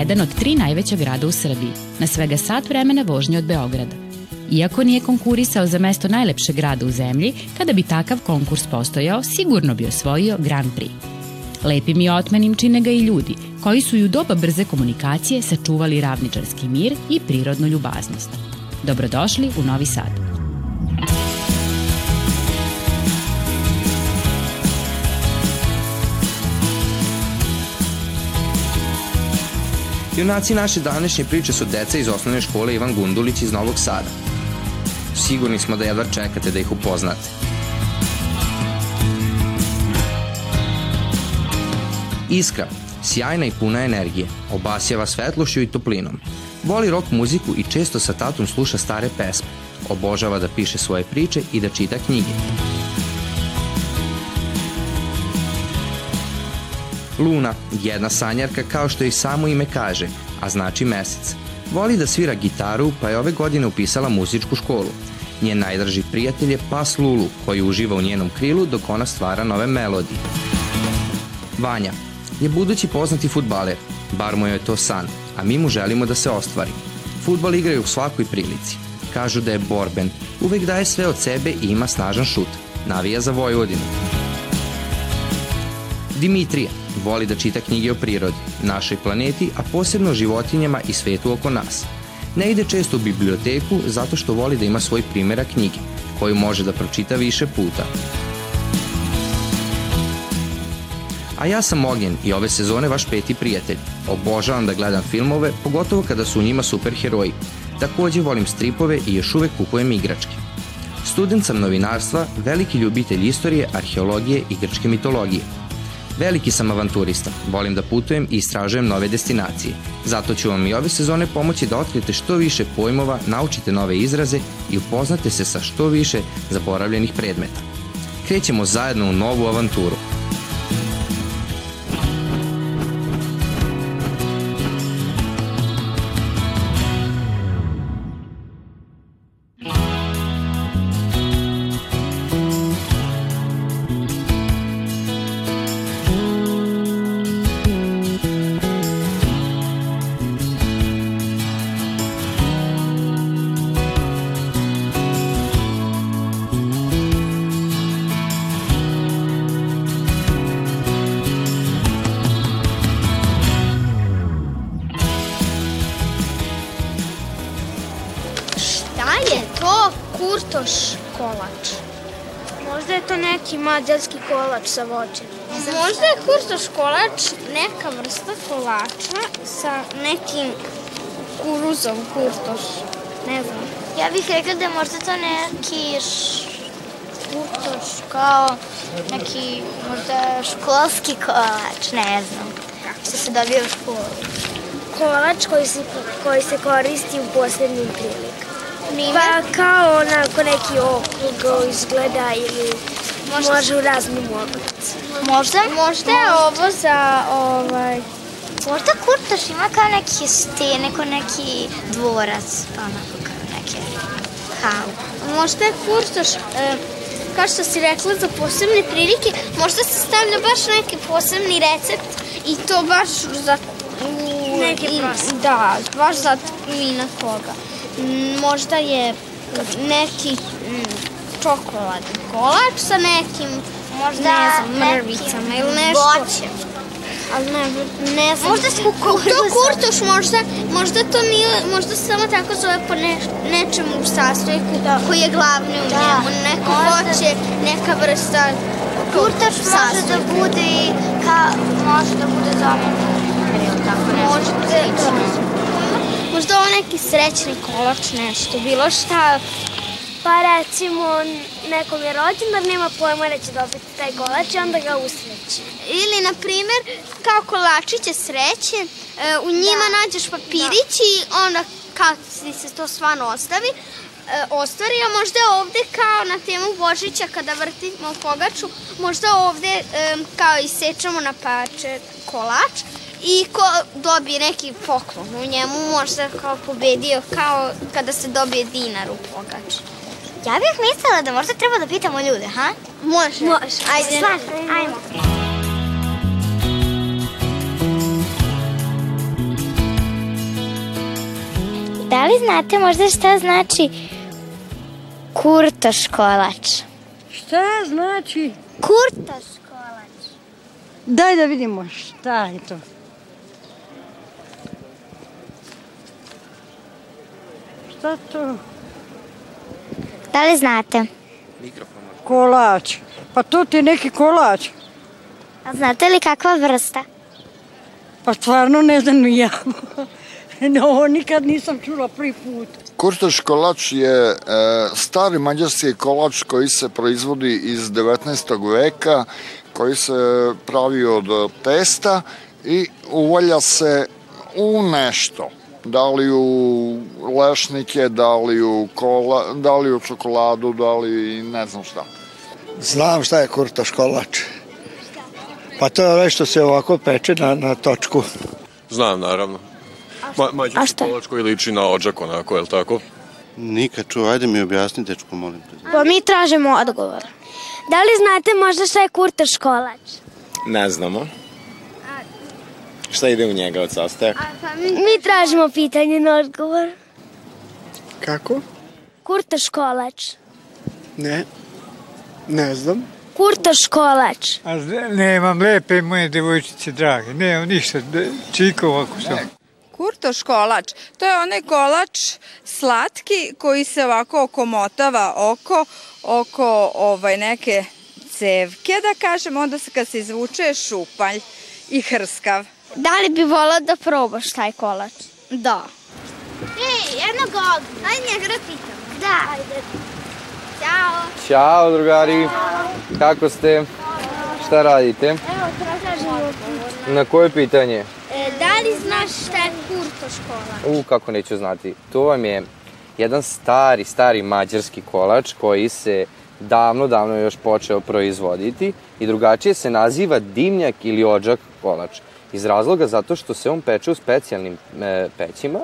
je jedan od tri najveća grada u Srbiji, na svega sat vremena vožnje od Beograda. Iako nije konkurisao za mesto najlepšeg grada u zemlji, kada bi takav konkurs postojao, sigurno bi osvojio Grand Prix. Lepim i otmenim čine ga i ljudi, koji su i u doba brze komunikacije sačuvali ravničarski mir i prirodnu ljubaznost. Dobrodošli u Novi Sad. Junaci naše današnje priče su deca iz osnovne škole Ivan Gundulić iz Novog Sada. Sigurni smo da jedva čekate da ih upoznate. Iskra, sjajna i puna energije, obasjava svetlošću i toplinom. Voli rock muziku i često sa tatom sluša stare pesme. Obožava da piše svoje priče i da čita knjige. Luna, jedna sanjarka kao što i samo ime kaže, a znači mesec. Voli da svira gitaru, pa je ove godine upisala muzičku školu. Njen najdraži prijatelj je pas Lulu, koji uživa u njenom krilu dok ona stvara nove melodije. Vanja je budući poznati futbaler, bar mu je to san, a mi mu želimo da se ostvari. Futbal igraju u svakoj prilici. Kažu da je borben, uvek daje sve od sebe i ima snažan šut. Navija za Vojvodinu. Dimitrija Voli da čita knjige o prirodi, našoj planeti, a posebno o životinjama i svetu oko nas. Ne ide često u biblioteku zato što voli da ima svoj primjera knjige, koju može da pročita više puta. A ja sam Ognjen i ove sezone vaš peti prijatelj. Obožavam da gledam filmove, pogotovo kada su u njima superheroji. Takođe volim stripove i još uvek kupujem igračke. Student sam novinarstva, veliki ljubitelj istorije, arheologije i grčke mitologije – Veliki sam avanturista, volim da putujem i istražujem nove destinacije. Zato ću vam i ove sezone pomoći da otkrijete što više pojmova, naučite nove izraze i upoznate se sa što više zaboravljenih predmeta. Krećemo zajedno u novu avanturu. Mađarski kolač sa voćem. Možda je kurtoš kolač neka vrsta kolača sa nekim kuruzom kurtoš. Ne znam. Ja bih rekla da je možda to neki kurtoš kao neki možda školski kolač, ne znam. Što se dobije u školu. Kolač koji se, koji se koristi u posebnim prilikama. Pa kao onako neki okrug izgleda ili Možda... Može u raznim oblicima. Možda? Možda je ovo za ovaj... Možda Kurtoš ima kao neki stene, kao neki dvorac, pa onako kao neke halu. Možda je Kurtoš, e, kao što si rekla, za posebne prilike, možda se stavlja baš neki posebni recept i to baš za... U, Neki prosim. Da, baš za mina koga. Možda je neki čokoladni kolač sa nekim možda ne znam, mrvicama ili nešto. Voćem. Ali ne, ne znam. Možda smo To kurtoš možda, možda to nije, možda se samo tako zove po ne, nečemu u sastojku da. koji je glavni u da. njemu. Neko možda. voće, neka vrsta Kurtoš može da bude i ka, može da bude zamenjen. Neki srećni kolač, nešto, bilo šta Pa recimo, nekom je rođendan, nema pojma da će dobiti taj kolač i onda ga usreći. Ili, na primer, kao kolačiće sreće, e, u njima da. nađeš papirić da. i onda kad se to stvarno ostavi, e, ostvari, a možda ovde kao na temu Božića kada vrtimo pogaču, možda ovde e, kao isečemo na pače kolač i ko dobije neki poklon u njemu možda kao pobedio kao kada se dobije dinar u pogači. Ja bih mislila da možda treba da pitamo ljude, ha? Može. Može. Ajde. Slažem. Ajmo. Da li znate možda šta znači kurtoš kolač? Šta znači? Kurtoš kolač. Daj da vidimo šta je to. Šta to? Da li znate? Mikrofon. Kolač. Pa to ti je neki kolač. A znate li kakva vrsta? Pa stvarno ne znam ja. No, ovo nikad nisam čula prvi put. Kurtoš kolač je e, stari mađarski kolač koji se proizvodi iz 19. veka, koji se pravi od testa i uvalja se u nešto. Da li u lešnike, da li u, kola, da li u čokoladu, da li ne znam šta. Znam šta je kurtoš kolač. Pa to je ovaj što se ovako peče na, na točku. Znam, naravno. Ma, mađarski šta? kolač koji liči na ođak onako, je li tako? Nikad čuo, ajde mi objasni, dečko, molim te. Pa mi tražimo odgovor. Da li znate možda šta je kurtoš kolač? Ne znamo. Šta ide u njega od sastojaka? Mi tražimo pitanje na odgovor. Kako? Kurtoš kolač. Ne. Ne znam. Kurtoš kolač. A nemam lepe moje devojčice drage, nemam ništa, čiko ovako sam. Kurtoš kolač, to je onaj kolač slatki koji se ovako okomotava oko, oko ovaj, neke cevke, da kažem, onda se kad se izvuče je šupalj i hrskav. Da li bi volao da probaš taj kolač? Da. Ej, jednog ovog. Ajde njega da pitam. Da. Ajde. Ćao. Ćao drugari, kako ste? Šta radite? Evo, tražimo Na koje pitanje? E, da li znaš šta je kurtoš kolač? U, kako neću znati. To vam je jedan stari, stari mađarski kolač koji se davno, davno još počeo proizvoditi i drugačije se naziva dimnjak ili ođak kolač. Iz razloga zato što se on peče u specijalnim e, pećima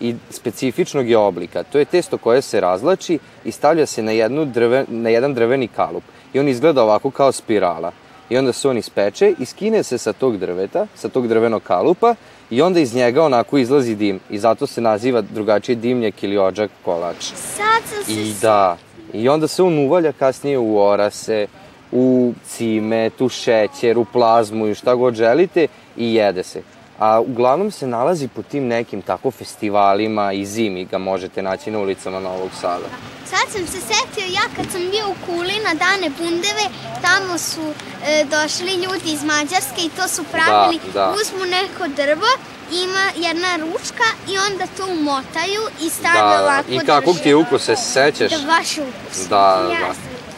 i specifičnog je oblika. To je testo koje se razlači i stavlja se na, jednu drve, na jedan drveni kalup. I on izgleda ovako kao spirala. I onda se on ispeče i skine se sa tog drveta, sa tog drvenog kalupa i onda iz njega onako izlazi dim. I zato se naziva drugačije dimnjak ili ođak kolač. Sad sam se... I da, i onda se on uvalja kasnije u orase, u cimet, u šećer, u plazmu i šta god želite i jede se. A uglavnom se nalazi po tim nekim tako festivalima i zimi ga možete naći na ulicama Novog Sada. Sad sam se setio ja kad sam bio u Kuli na dane bundeve, tamo su e, došli ljudi iz Mađarske i to su pravili, Da, da. uzmu neko drvo, ima jedna ručka i onda to umotaju i stave Da, ovako i kakvog ti ukus, se sećaš? Da baš ukus. Da, da, da.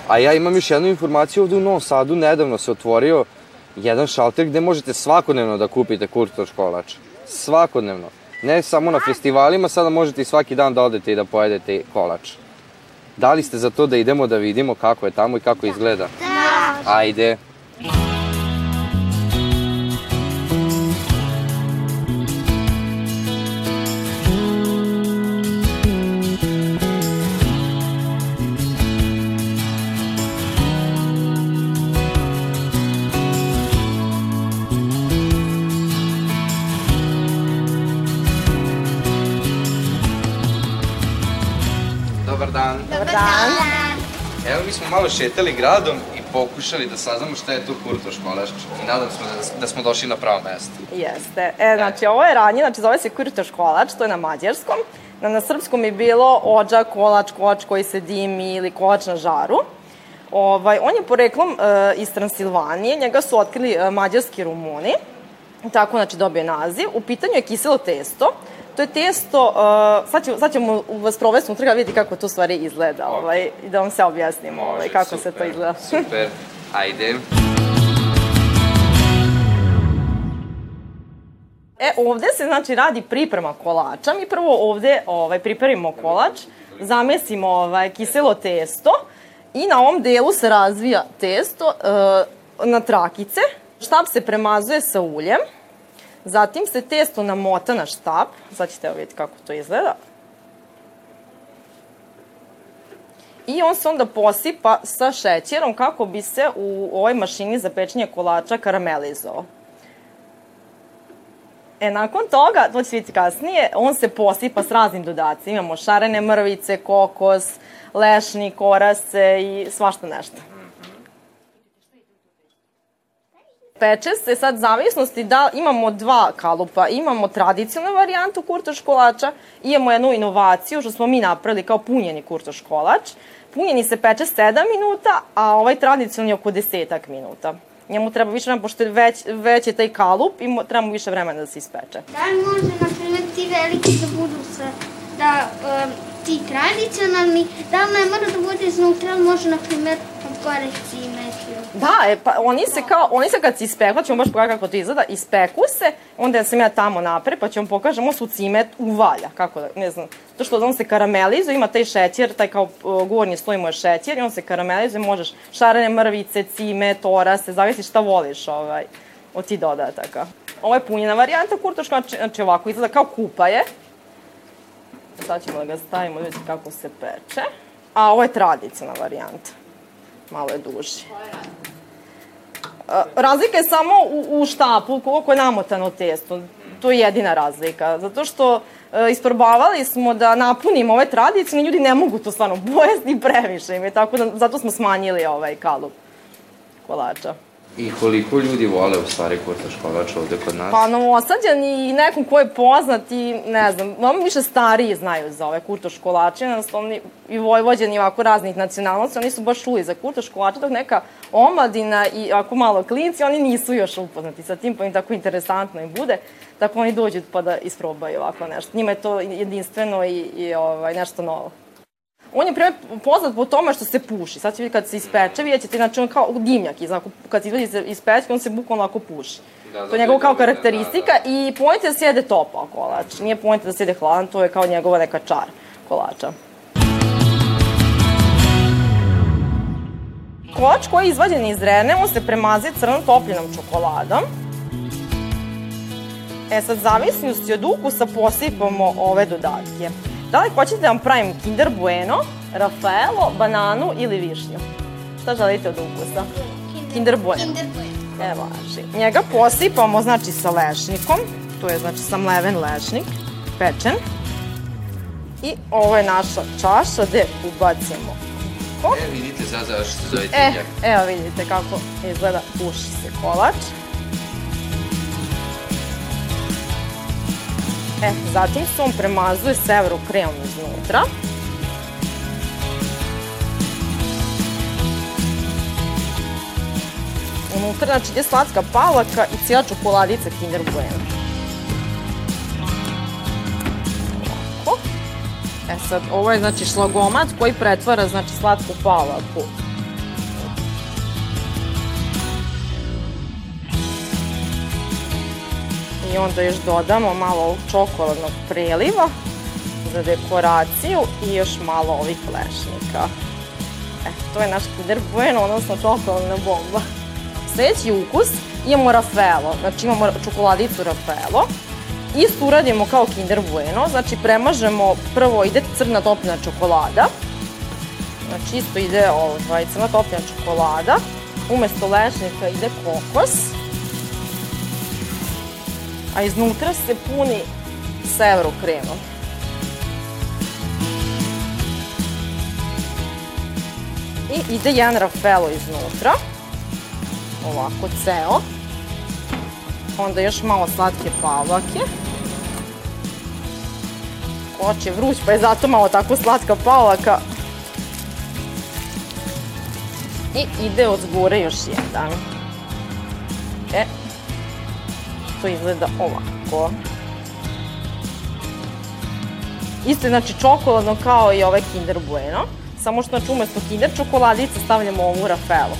A ja imam još jednu informaciju ovde u Novom Sadu, nedavno se otvorio jedan šalter gde možete svakodnevno da kupite kurtoš kolač. Svakodnevno. Ne samo na festivalima, sada možete i svaki dan da odete i da pojedete kolač. Da li ste za to da idemo da vidimo kako je tamo i kako izgleda? Da. Ajde. Dobar dan. Evo mi smo malo šetali gradom i pokušali da saznamo šta je to kurtoš kolač i nadam se da, da smo došli na pravo mesto. Jeste. E, znači, ovo je ranje, znači zove se kurtoš kolač, to je na mađarskom. Na, na srpskom je bilo ođak, kolač, kolač koji se dimi ili kolač na žaru. Ovaj, on je poreklom e, iz Transilvanije, njega su otkrili e, mađarski rumuni. Tako, znači, dobije naziv. U pitanju je kiselo testo. To je testo, uh, sad, ćemo, sad ćemo vas provesti unutra da vidjeti kako to stvari izgleda, ovaj, i da vam se objasnimo ovaj, Može, kako se super, to izgleda. Super, ajde. E, ovde se znači radi priprema kolača. Mi prvo ovde ovaj, pripremimo kolač, zamesimo ovaj, kiselo testo i na ovom delu se razvija testo e, na trakice. Štab se premazuje sa uljem, zatim se testo namota na štab. Sad ćete vidjeti kako to izgleda. I on se onda posipa sa šećerom kako bi se u ovoj mašini za pečenje kolača karamelizovao. E, nakon toga, to ćete vidjeti kasnije, on se posipa s raznim dodacima. Imamo šarene mrvice, kokos, lešnik, korase i svašta nešto. Peče se sad zavisnosti da imamo dva kalupa. Imamo tradicionalnu varijantu kurtoš kolača, imamo jednu inovaciju što smo mi napravili kao punjeni kurtoš kolač. Punjeni se peče 7 minuta, a ovaj tradicionalni oko 10 minuta. Njemu treba više vremena, pošto je već, već je taj kalup i treba mu više vremena da se ispeče. Da li može, na primjer, ti veliki da budu sa, da um, ti tradicionalni, da li ne mora da bude iznutra, ali može, na primjer, od gore. Da, e, pa oni se kao, oni se kad se ispeku, ćemo baš pogledati kako to izgleda, ispeku se, onda sam ja tamo napred, pa ću vam pokažem, ovo su cimet uvalja, kako da, ne znam, to što on se karamelizuje, ima taj šećer, taj kao gornji sloj mu je šećer i on se karamelizuje, možeš šarene mrvice, cimet, orase, zavisi šta voliš ovaj, od ti dodataka. Ovo je punjena varijanta kurtoška, znači, znači ovako izgleda kao kupa je. Sad ćemo da ga stavimo, vidite kako se peče. A ovo je tradicionalna varijanta. Malo je duži. A, Razlika je samo u, u štapu, koliko je namotano testo. To je jedina razlika. Zato što e, isprobavali smo da napunimo ove tradicije, ljudi ne mogu to stvarno pojesti previše im je, tako da zato smo smanjili ovaj kalup kolača. I koliko ljudi vole u stvari kurtoš kolač ovde kod nas? Pa novosađani i nekom ko je poznat i ne znam, mnogo više stariji znaju za ove kurtoš kolače, jednostavno i vojvođani ovako raznih nacionalnosti, oni su baš čuli za kurtoš kolače, dok neka omladina i ako malo klinci, oni nisu još upoznati sa tim, pa im tako interesantno im bude, tako oni dođu pa da isprobaju ovako nešto. Njima je to jedinstveno i, i ovaj, nešto novo. On je primjer poznat po tome što se puši. Sad će vidjeti kad se ispeče, vidjet ćete, znači on kao dimnjak, iz, kad se izvadi iz pečke, on se bukvalno ovako puši. Da, to je njegova kao karakteristika i pojent je da se jede topao kolač. Nije pojent da se jede hladan, to je kao njegova neka čar kolača. Kolač koji je izvađen iz rene, on se premazi crnom topljenom čokoladom. E sad, zavisnosti od ukusa posipamo ove dodatke. Da li hoćete da vam pravim Kinder Bueno, Rafaelo, bananu ili višnju? Šta želite od ukusa? Kinder Bueno. Kinder Bueno. Evo, znači, njega posipamo, znači, sa lešnikom. To je, znači, samleven lešnik, pečen. I ovo je naša čaša gde ubacimo ko. E, vidite zašto se zove E, timljak. evo vidite kako izgleda puši se kolač. E, zatim on premazuje severo kremom iznutra. Unutra, znači, ide slatska palaka i cijela čokoladica Kinder Bueno. Ovako. E sad, ovo je, znači, šlagomat koji pretvara, znači, slatku palaku Onda još dodamo malo ovog čokoladnog preliva za dekoraciju i još malo ovih lešnika. E, to je naš Kinder Bueno, odnosno čokoladna bomba. Sljedeći ukus imamo Raffaello, znači imamo čokoladicu Raffaello. Isto uradimo kao Kinder Bueno, znači premažemo, prvo ide crna topljena čokolada, znači isto ide ovaj, crna topljena čokolada, umesto lešnika ide kokos, a iznutra se puni severo kremom. I ide jedan Raffaello iznutra, ovako ceo. Onda još malo slatke pavlake. Koč je vruć, pa je zato malo tako slatka pavlaka. I ide od zgore još jedan. To izgleda ovako. Isto je znači čokoladno kao i ovaj Kinder Bueno, samo što znači umesto Kinder čokoladice stavljamo ovu Raffaello.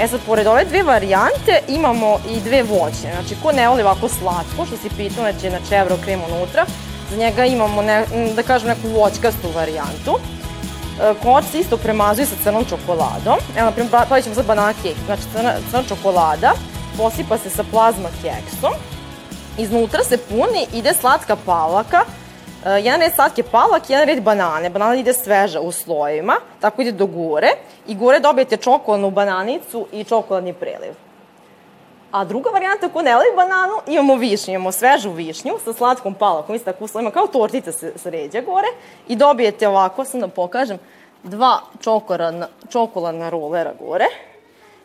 E sad, pored ove dve varijante imamo i dve voćne. Znači, ko ne voli ovako slatko, što si pitao, znači, znači evro krem unutra, za njega imamo, ne, da kažem, neku voćkastu varijantu. E, Koč se isto premazuje sa crnom čokoladom. Evo, na primjer, pravit ćemo sad banana kek. Znači, crna, crna čokolada, posipa se sa plazma keksom, iznutra se puni, ide slatka palaka, Uh, jedan red slatke palak, jedan red banane. Banana ide sveža u slojevima, tako ide do gore. I gore dobijete čokoladnu bananicu i čokoladni preliv. A druga varijanta, ako ne voli bananu, imamo višnju, imamo svežu višnju sa slatkom palakom, isto tako uslovima, kao tortica se sređa gore i dobijete ovako, sam da pokažem, dva čokoladna, čokoladna rolera gore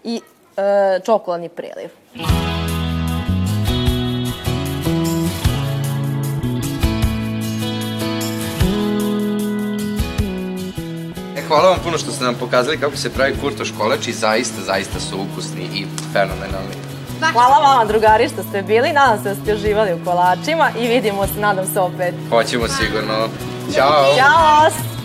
i e, čokoladni preliv. E, hvala vam puno što ste nam pokazali kako se pravi kurtoš kolač i zaista, zaista su ukusni i fenomenalni. Hvala vama, drugari, što ste bili. Nadam se da ste uživali u kolačima i vidimo se, nadam se, opet. Hoćemo sigurno. Ćao! Ćao!